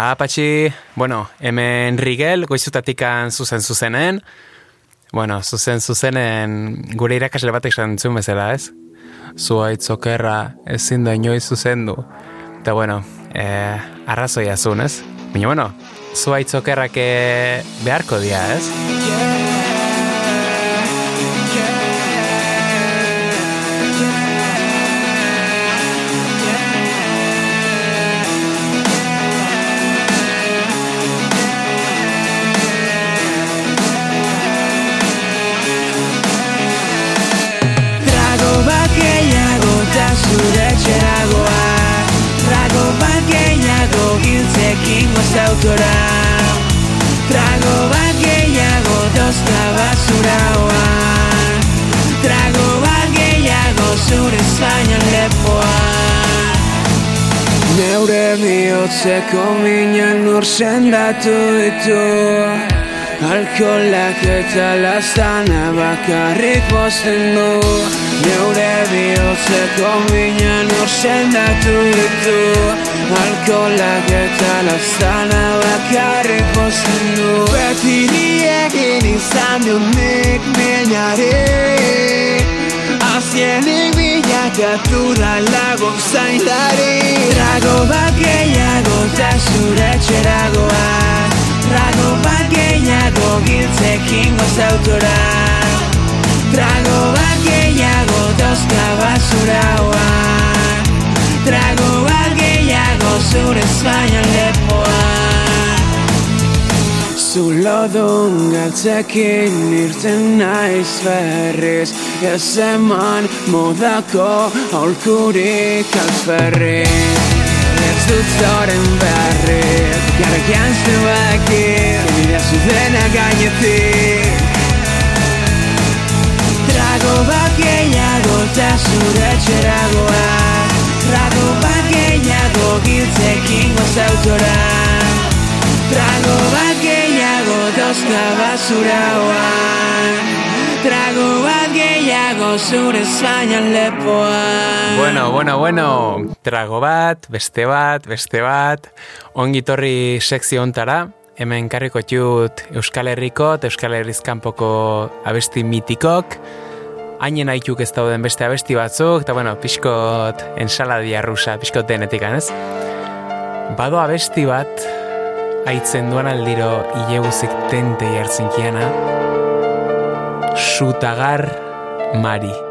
Aizea. Ah, bueno, hemen Rigel, goizutatikan zuzen zuzenen. Bueno, zuzen zuzenen gure irakasle batek esan zuen bezala, ez? Zua itzokerra ezin da inoiz zuzendu. Eta bueno, eh, arrazoia zuen, ez? Baina, bueno, zua itzokerrak eh, beharko dia, ez? Trago gozautora Trago bat gehiago dozta basuraoa Trago bat gehiago zure Espainian lepoa. Neure bihotzeko minan nur sendatu ditu. Alkolak eta lastana bakarrik bozten du. Neure bihotzeko minan nur sendatu ditu Alkolak eta lastana bakarrik bozten du Beti egin izan du nik minari. Azienik bilakatu da lagun zaindari. Trago bat gehiago eta zure txeragoa Trago bat gehiago giltzekin gozautora Trago bat gehiago dozka basuraoa zure Espainian lepoa Zulodun galtzekin irten naiz berriz Ez eman modako aurkurik alferriz Ez dut zoren berri Garrak jantzuak Nire zudena gainetik. Trago bat gehiago eta zure txeragoa Trago bat gehiago giltzekin gozautora Trago bat gehiago dozka basuraoa Trago bat gehiago zure Espainian lepoa Bueno, bueno, bueno, trago bat, beste bat, beste bat, ongi torri sekzio ontara, hemen karriko txut Euskal Herriko eta Euskal Herrizkanpoko abesti mitikok, hainen aituk ez dauden beste abesti batzuk, eta bueno, pixkot ensaladia rusa, pixkot denetik, ez? Bado abesti bat, aitzen duan aldiro ileguzik tente jartzen kiana, Sutagar Mari.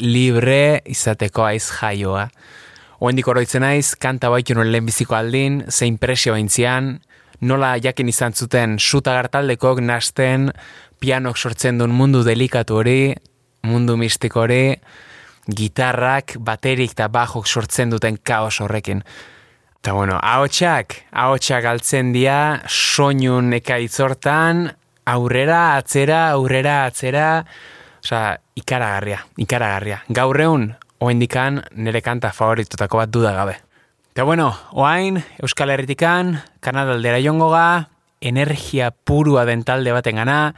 Libre, izateko aiz jaioa. Oendik oroitzen naiz, kanta baitu nuen lehenbiziko aldin, zein presio aintzian, nola jakin izan zuten suta gartaldekok nasten pianok sortzen duen mundu delikatu hori, mundu mistiko hori, gitarrak, baterik eta bajok sortzen duten kaos horrekin. Eta bueno, ahotsak, ahotsak altzen dira, soinun ekaitzortan, aurrera, atzera, aurrera, atzera, osea, ikaragarria, ikaragarria. Gaur egun, oendikan nire kanta favoritotako bat duda gabe. Eta bueno, oain, Euskal Herritikan, Kanadaldera jongo ga, energia purua den talde baten gana,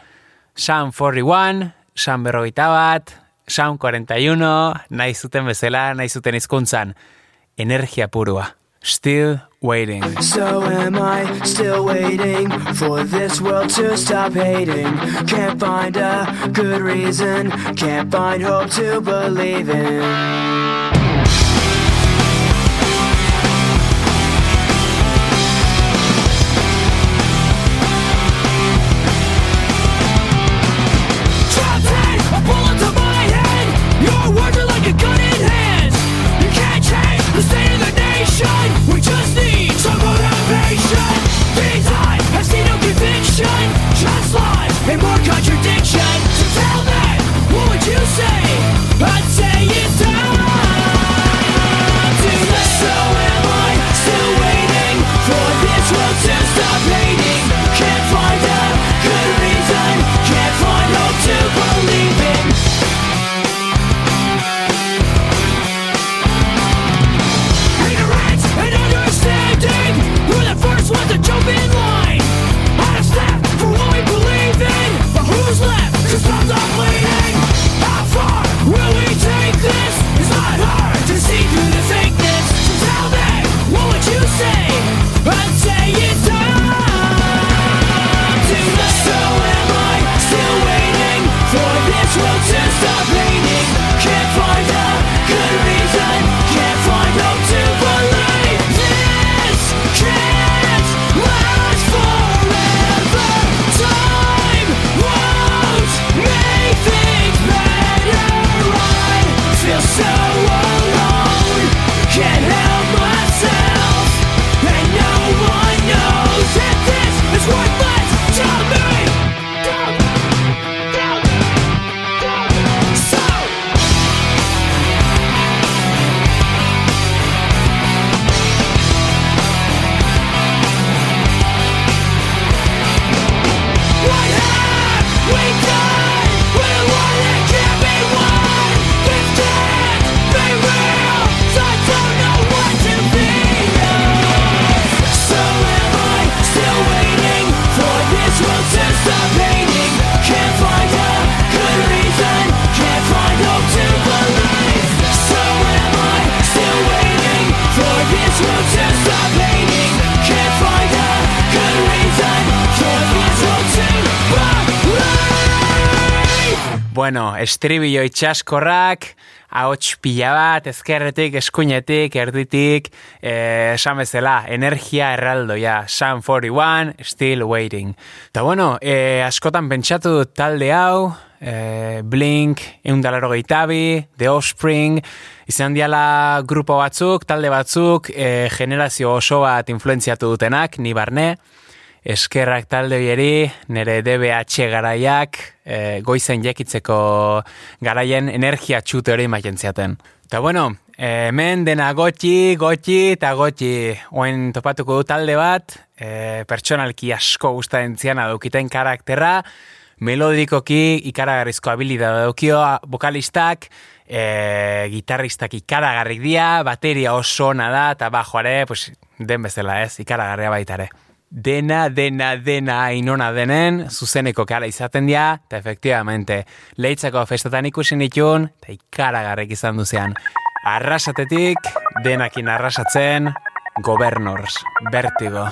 Sam 41, Sam berrogeita bat, Sam 41, nahi zuten bezala, nahi zuten izkuntzan, energia purua. Still waiting. So am I still waiting for this world to stop hating? Can't find a good reason, can't find hope to believe in. Bueno, estribillo itxaskorrak, ahots pila bat, ezkerretik, eskuinetik, erditik, eh, esan bezala, energia erraldoia, Sun 41, still waiting. Eta bueno, eh, askotan pentsatu dut talde hau, eh, Blink, eundalaro gehiabi, The Offspring, izan diala grupo batzuk, talde batzuk, eh, generazio oso bat influenziatu dutenak, ni barne, eskerrak talde hoieri, nire DBH garaiak, e, goizen jekitzeko garaien energia txute hori ematen ziaten. Eta bueno, e, hemen dena gotxi, gotxi eta gotxi. Oen topatuko du talde bat, e, pertsonalki asko gustatzen ziana daukiten karakterra, melodikoki ikaragarrizko habilidade daukio vokalistak, e, gitarristak ikaragarrik dira, bateria oso ona da, eta bajoare, pues, den bezala ez, ikaragarria baita ere. Dena, dena, dena inona denen, zuzeneko kara izaten dira, eta efektibamente, leitzako festatan ikusi nitun, eta ikaragarrek izan duzean. Arrasatetik, denakin arrasatzen, Governors, Vertigo.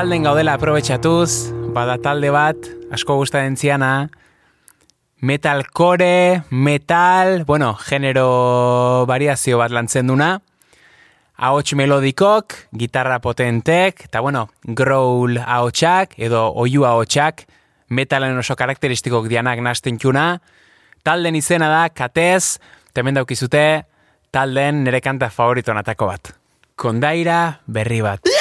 Itzalden gaudela aprobetxatuz, bada talde bat, asko gustatzen ziana, metalcore, metal, bueno, genero variazio bat lantzen duna, ahots melodikok, gitarra potentek, eta bueno, growl ahotsak, edo oiu ahotsak, metalen oso karakteristikok dianak nasten txuna, talden izena da, katez, temen daukizute, talden nire kanta favoritonatako bat. Kondaira berri bat.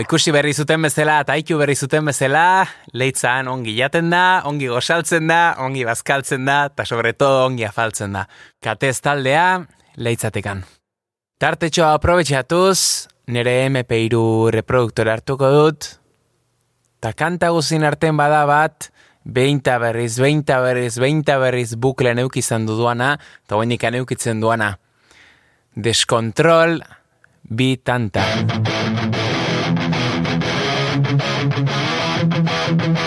Ikusi berri zuten bezala aitu berri zuten bezala, leitzan ongi jaten da, ongi gosaltzen da, ongi bazkaltzen da, eta sobre todo ongi afaltzen da. Katez taldea, leitzatekan. Tartetxoa aprobetxatuz, nire MP3 reproduktore hartuko dut, eta kanta guzin arten bada bat, beinta berriz, beinta berriz, beinta berriz buklen eukizan duduana, eta hoenik eukitzen duana. Deskontrol, bi tanta. thank you.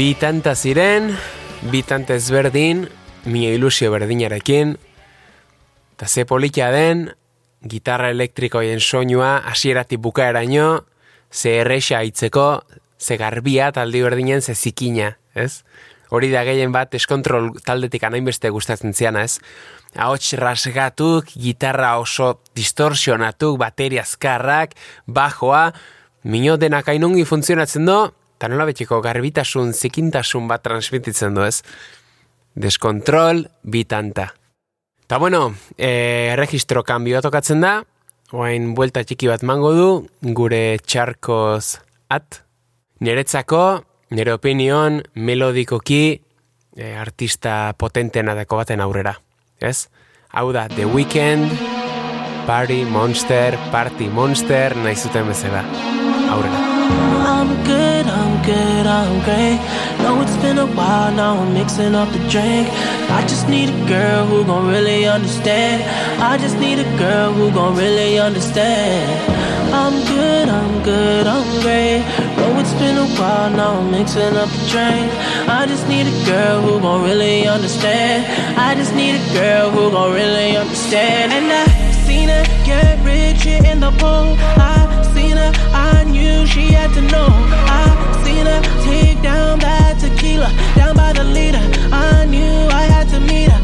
Bi tanta ziren, bi tanta ezberdin, mila ilusio berdinarekin, eta ze politia den, gitarra elektrikoien soinua hasieratik bukaeraino, ze erresa hitzeko, ze garbia taldi berdinen ze zikina, ez? Hori da gehien bat eskontrol taldetik anainbeste gustatzen ziana, ez? Ahots rasgatuk, gitarra oso distorsionatuk, bateria azkarrak, bajoa, mino denak ainungi funtzionatzen do, eta nola betiko garbitasun, zikintasun bat transmititzen du, ez? Deskontrol, bitanta. Ta bueno, e, registro kanbioa tokatzen da, oain buelta txiki bat mango du, gure txarkoz at. Niretzako, nire opinion, melodikoki, e, artista potentena dako baten aurrera. Ez? Hau da, The Weeknd, Party Monster, Party Monster, nahi zuten bezala. Aurrera. I'm good, I'm good, I'm great. Know it's been a while, now I'm mixing up the drink. I just need a girl who gon' really understand. I just need a girl who gon' really understand. I'm good, I'm good, I'm great. Know it's been a while, now I'm mixing up the drink. I just need a girl who gon' really understand. I just need a girl who gon' really understand. And I seen her get rich in the pool. I seen her, I knew she had to know. I take down that tequila, down by the leader. I knew I had to meet her.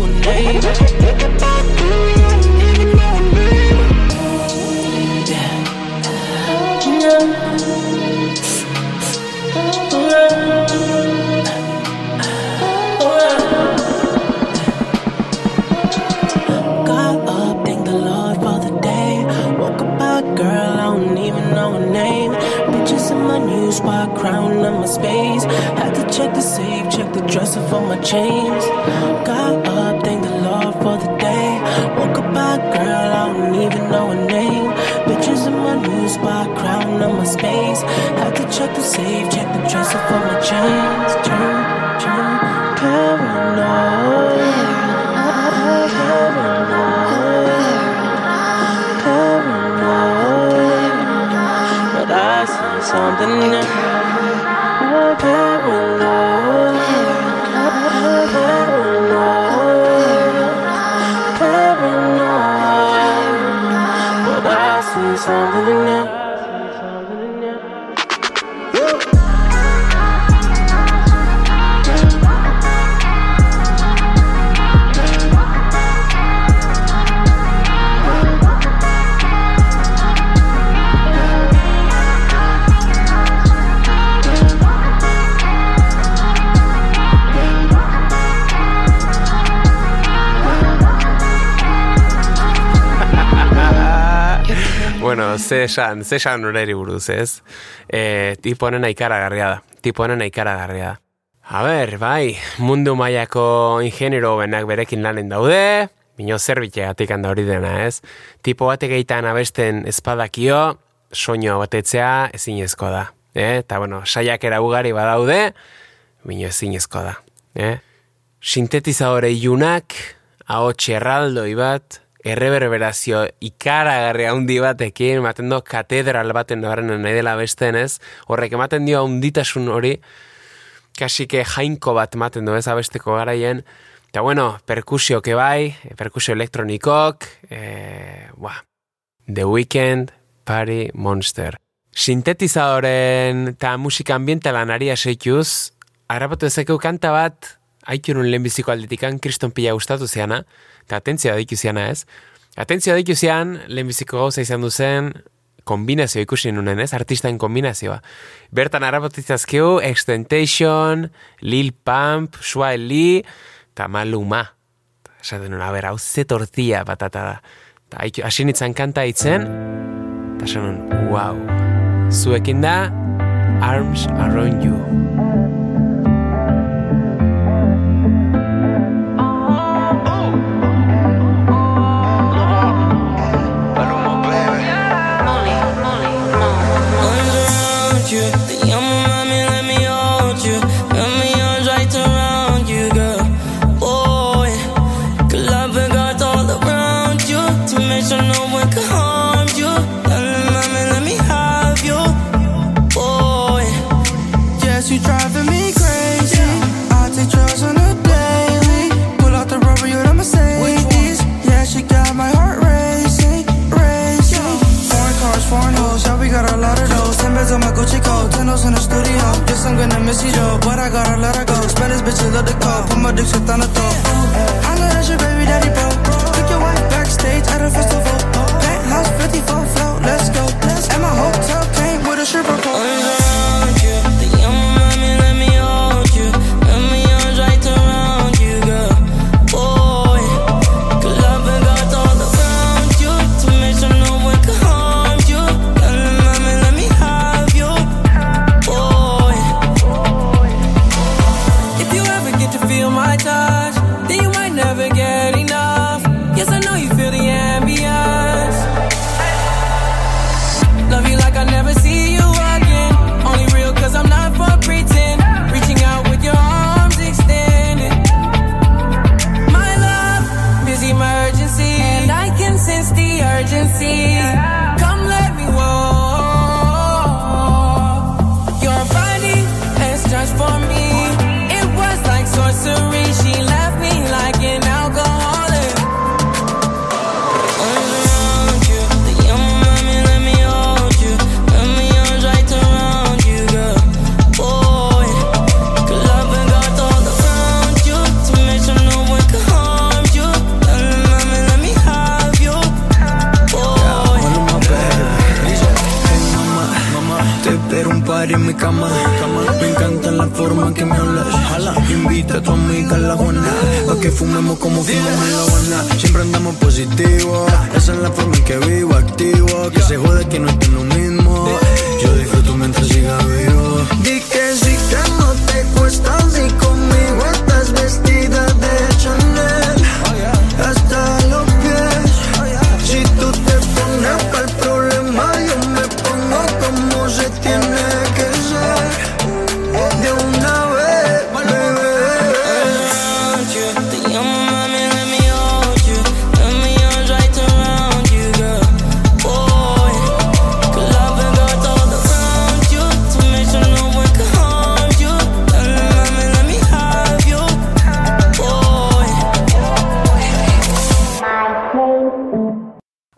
your name. zesan, zesan onari buruz, ez? E, tipo honen ikaragarria da. Tipo honen ikaragarria da. A ber, bai, mundu mailako ingeniero benak berekin lanen daude, bino zerbitegatik handa hori dena, ez? Tipo batek eitan abesten espadakio, soinua batetzea ezinezko da. Eh? Eta, bueno, saiakera ugari badaude, bino ezinezko da. Eh? Sintetizadore ilunak, ahots erraldoi bat, erreberberazio ikaragarria handi batekin, ematen du katedral baten horren nahi dela besten ez, horrek ematen dio handitasun hori, kasike jainko bat ematen du ez abesteko garaien, eta bueno, perkusio bai, perkusio elektronikok, e, eh, ba, The Weekend Party Monster. Sintetizadoren eta musika ambientalan aria seikuz, harrapatu ezekeu kanta bat, haikurun lehenbiziko aldetikan, kriston pila gustatu zeana, eta atentzia da ikusiana ez. Atentzia da ikusian, lehenbiziko gauza izan duzen, kombinazio ikusi nuen ez, artistaen kombinazioa. Bertan arabotitzazkeu, Extentation, Lil Pump, Shua Eli, eta Maluma. Esaten nuna, bera, hau ze tortilla batata da. Ta, asin itzan kanta itzen, eta esan wow, zuekin da, Arms Around You. maar dus het aan the top. Como fumamos en la Habana. Siempre andamos positivo. Esa es la forma en que vivo, activo. Que se jode que no estoy lo mismo. Yo disfruto mientras siga vivo.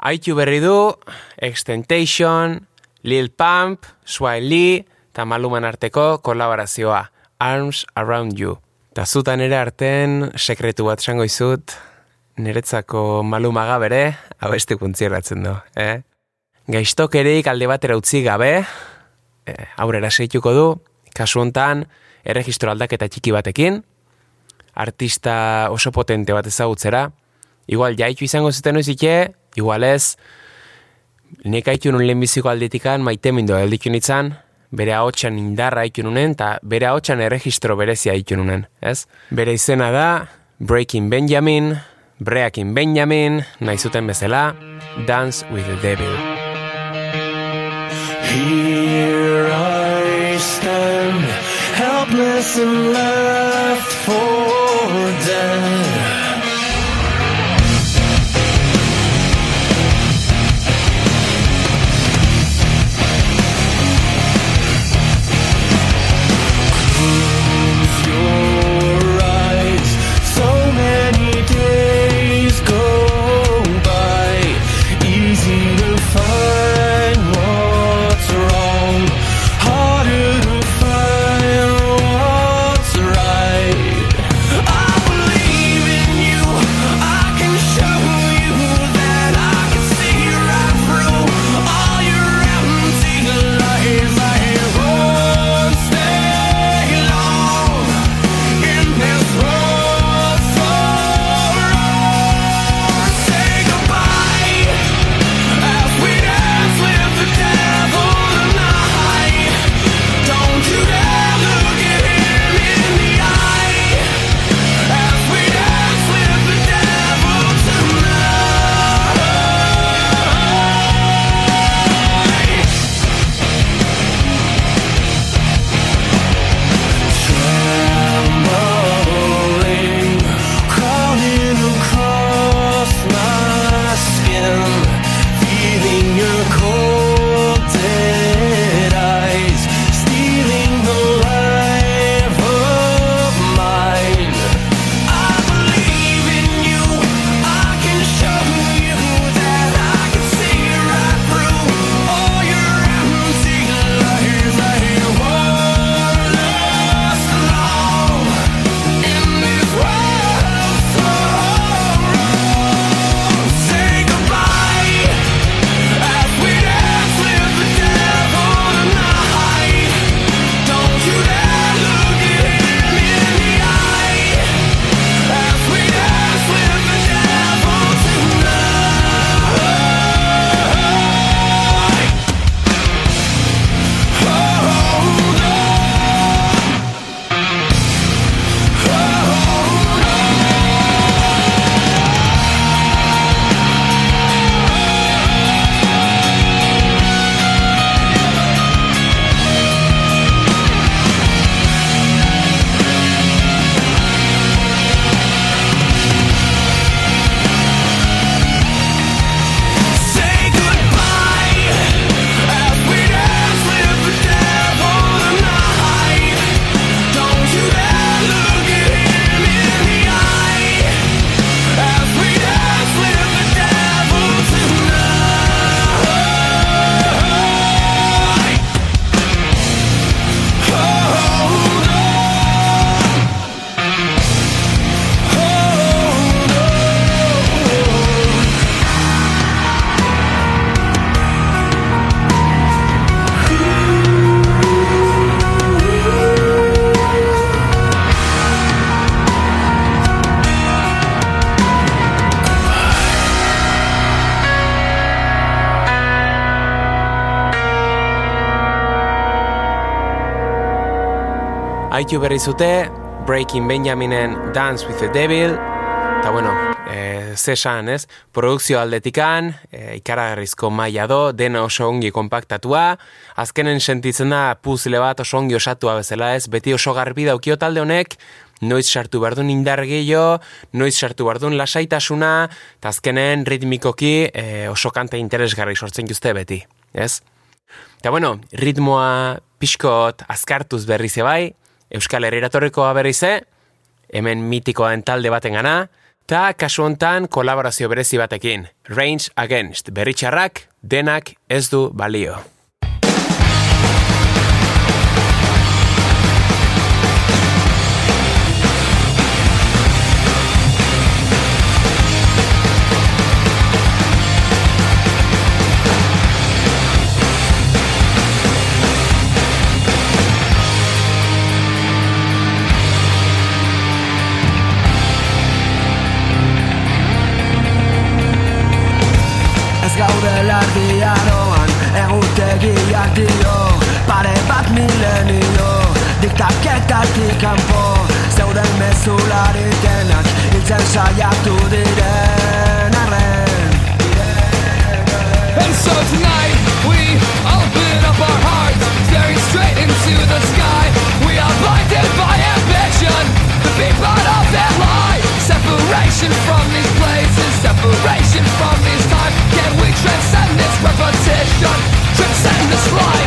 Aitu berri du, Extentation, Lil Pump, Swai Lee, eta Maluman arteko kolaborazioa, Arms Around You. Ta zutan ere arten, sekretu bat esango izut, niretzako malumaga bere, abesti kuntzieratzen du, eh? Gaiztokerik alde batera utzi gabe, eh, aurrera segituko du, kasu hontan, erregistro aldaketa txiki batekin, artista oso potente bat ezagutzera, igual jaitu izango zuten uzike, igual ez, nek haitu nun lehenbiziko aldetikan maite mindo gelditu nintzen, bere ahotsan indarra haitu nunen, eta bere ahotsan erregistro berezia haitu nunen, ez? Bere izena da, Breaking Benjamin, Breaking Benjamin, nahi zuten bezala, Dance with the Devil. Here I stand, helpless and left for dead. Haitu berri zute, Breaking Benjaminen Dance with the Devil, eta bueno, e, zesan, ez? Produkzio aldetikan, e, ikaragarrizko maila do, dena oso ongi kompaktatua, azkenen sentitzen da puzle bat oso ongi osatua bezala, ez? Beti oso garbi daukio talde honek, noiz sartu behar duen indar gehiago, noiz sartu behar duen lasaitasuna, eta azkenen ritmikoki e, oso kanta interesgarri sortzen juzte beti, ez? Eta bueno, ritmoa pixkot azkartuz berri ze bai, Euskal Herriratorrikoa berri ze, hemen mitikoa den talde baten gana, eta kasu hontan kolaborazio berezi batekin, Range Against, berritxarrak, denak ez du balio. Dio Pare bat milenio kanpo Zeuden saiatu diren arren And so tonight we open up our hearts, staring straight into the sky. We are blinded by ambition to be part of that lie. Separation from these places, separation from these times. Can we transcend this repetition? Try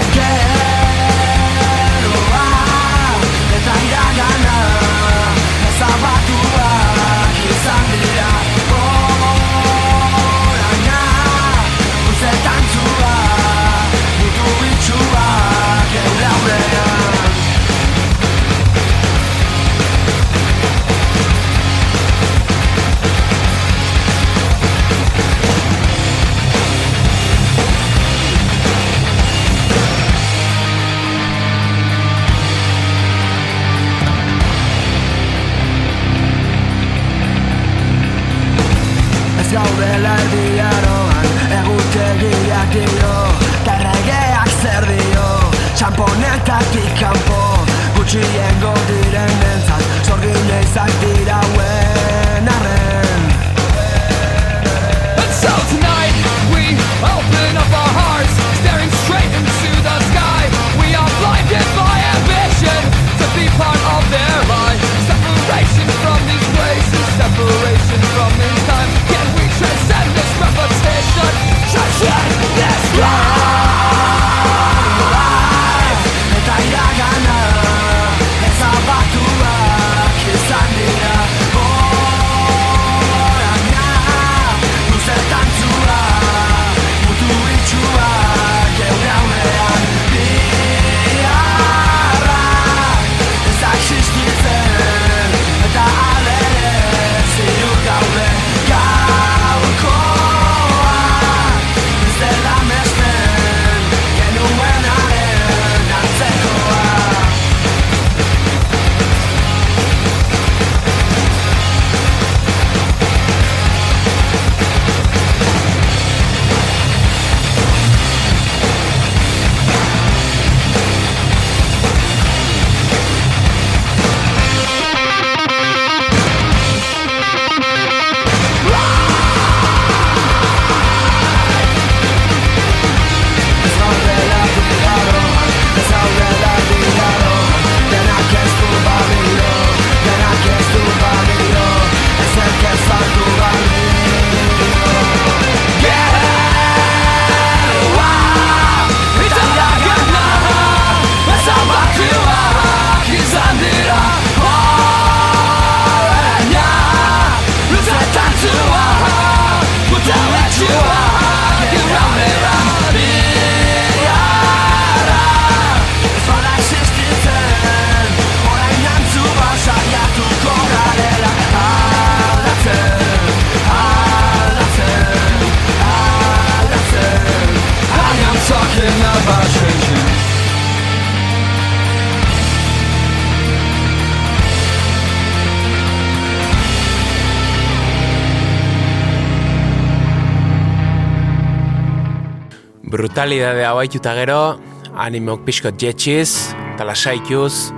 Brutalidade hau haituta gero, animok pixkot jetxiz, eta lasaikuz,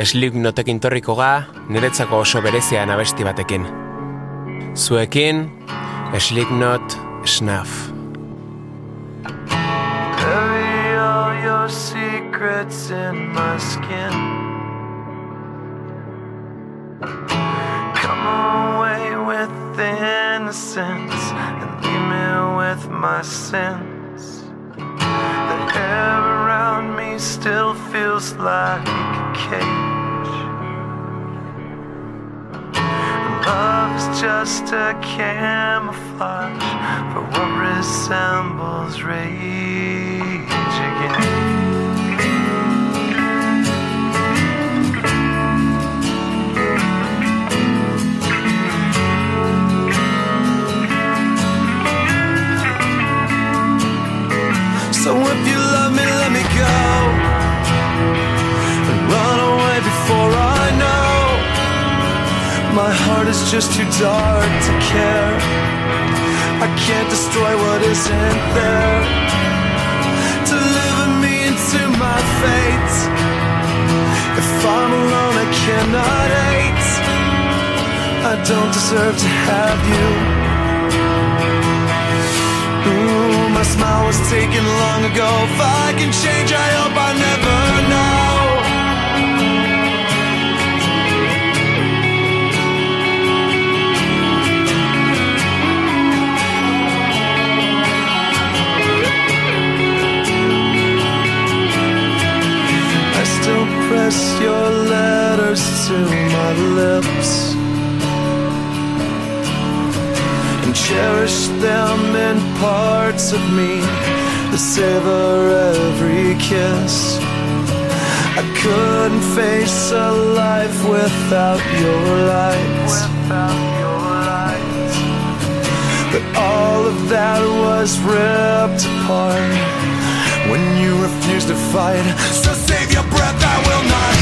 Slipknotekin torriko ga, niretzako oso berezian abesti batekin. Zuekin, Slipknot Snuff. Bury all your secrets in my skin. Come away with the innocence and leave me with my sins. Feels like a cage. Love's just a camouflage for what resembles rage again. So if you heart is just too dark to care. I can't destroy what isn't there. Deliver me into my fate. If I'm alone, I cannot hate. I don't deserve to have you. Ooh, my smile was taken long ago. If I can change, I hope I never know. Press your letters to my lips and cherish them in parts of me that savor every kiss. I couldn't face a life without your light. But all of that was ripped apart when you refused to fight. So save your breath, I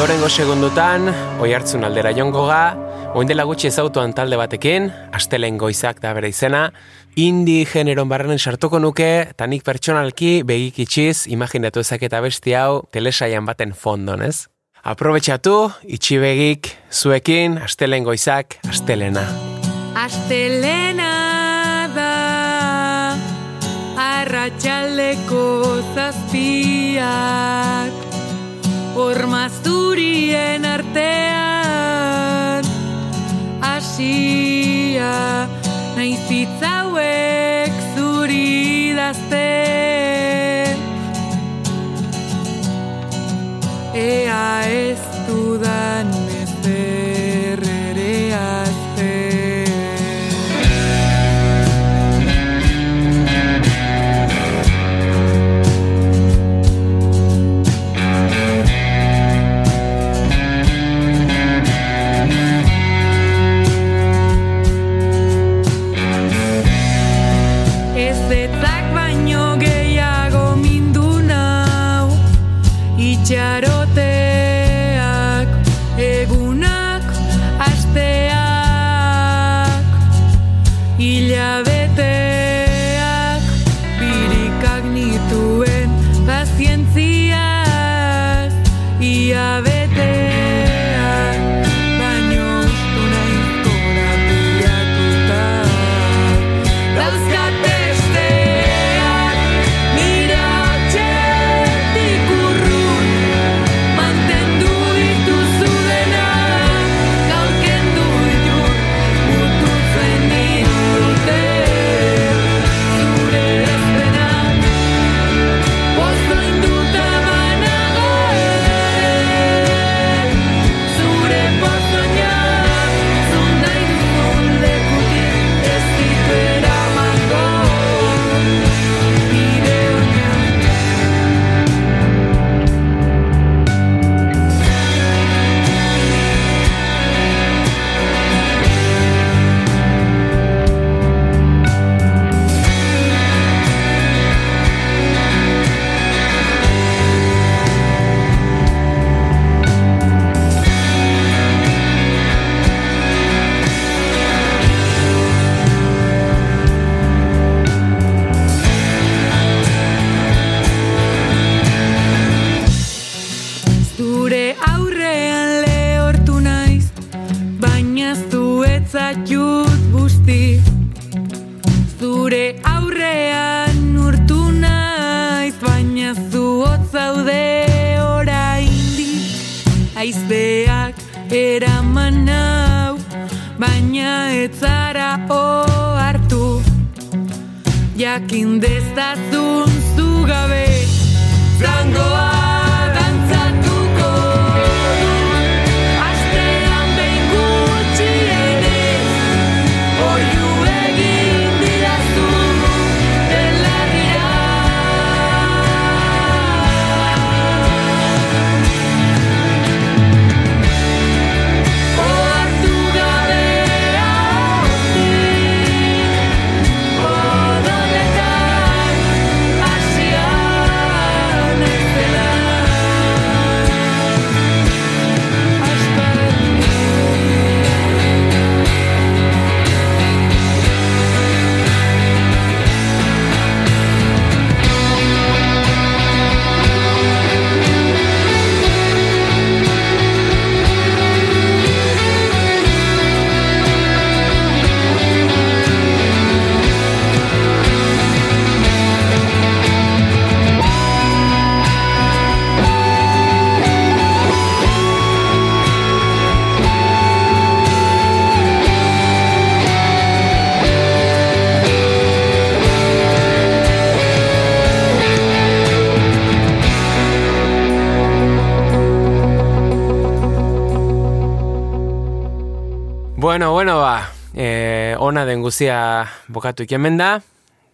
Ondorengo segundutan, oi hartzun aldera jongo ga, oin dela gutxi ezautuan talde batekin, astelen goizak da bere izena, indi generon barrenen sartuko nuke, eta nik pertsonalki begik itxiz, imaginatu ezaketa besti hau telesaian baten fondon, ez? Aprobetxatu, itxi begik, zuekin, astelen goizak, astelena. Astelena da Arratxaldeko zazpiak Horma zurien artean Asia Naiz hitzauek zuri dazten Ea ez dudan den guzia bokatu ikemen da,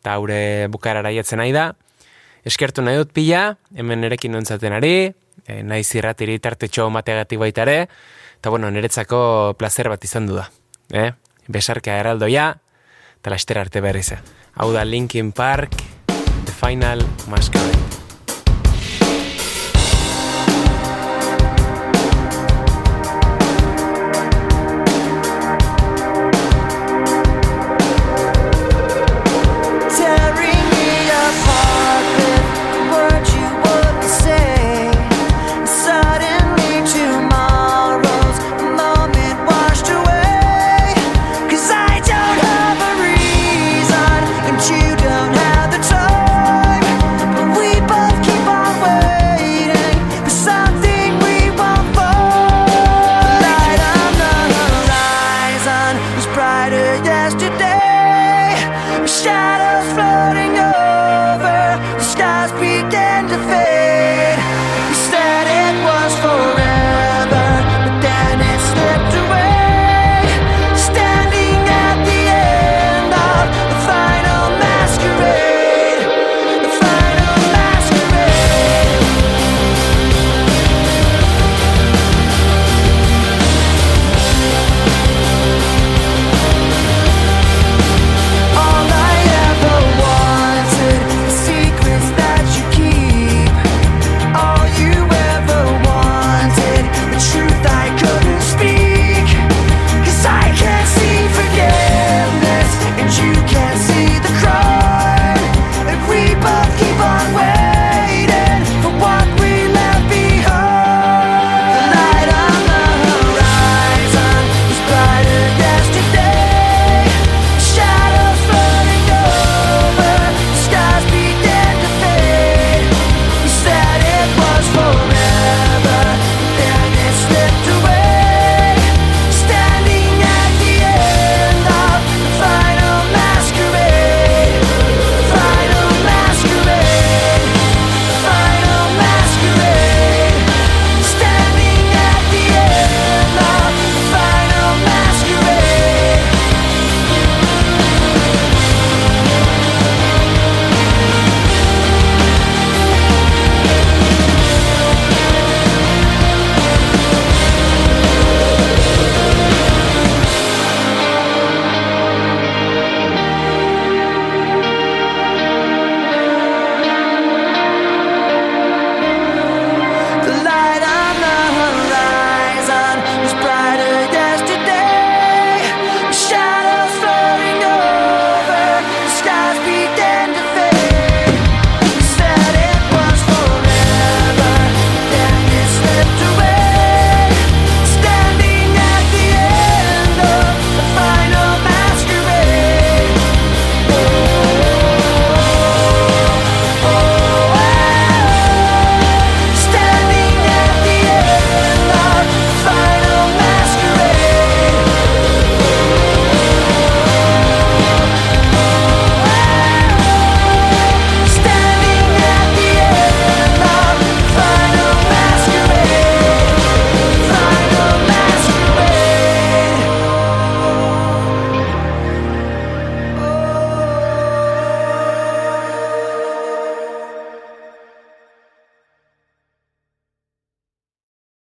eta haure bukarara jetzen nahi da. Eskertu nahi dut pila, hemen nerekin nontzaten ari, e, nahi zirratiri tartetxo mateagatik baita ere, eta bueno, niretzako placer bat izan du da. Eh? Besarka eraldoia, eta laster arte berriz. Hau da Linkin Park, The Final Masquerade.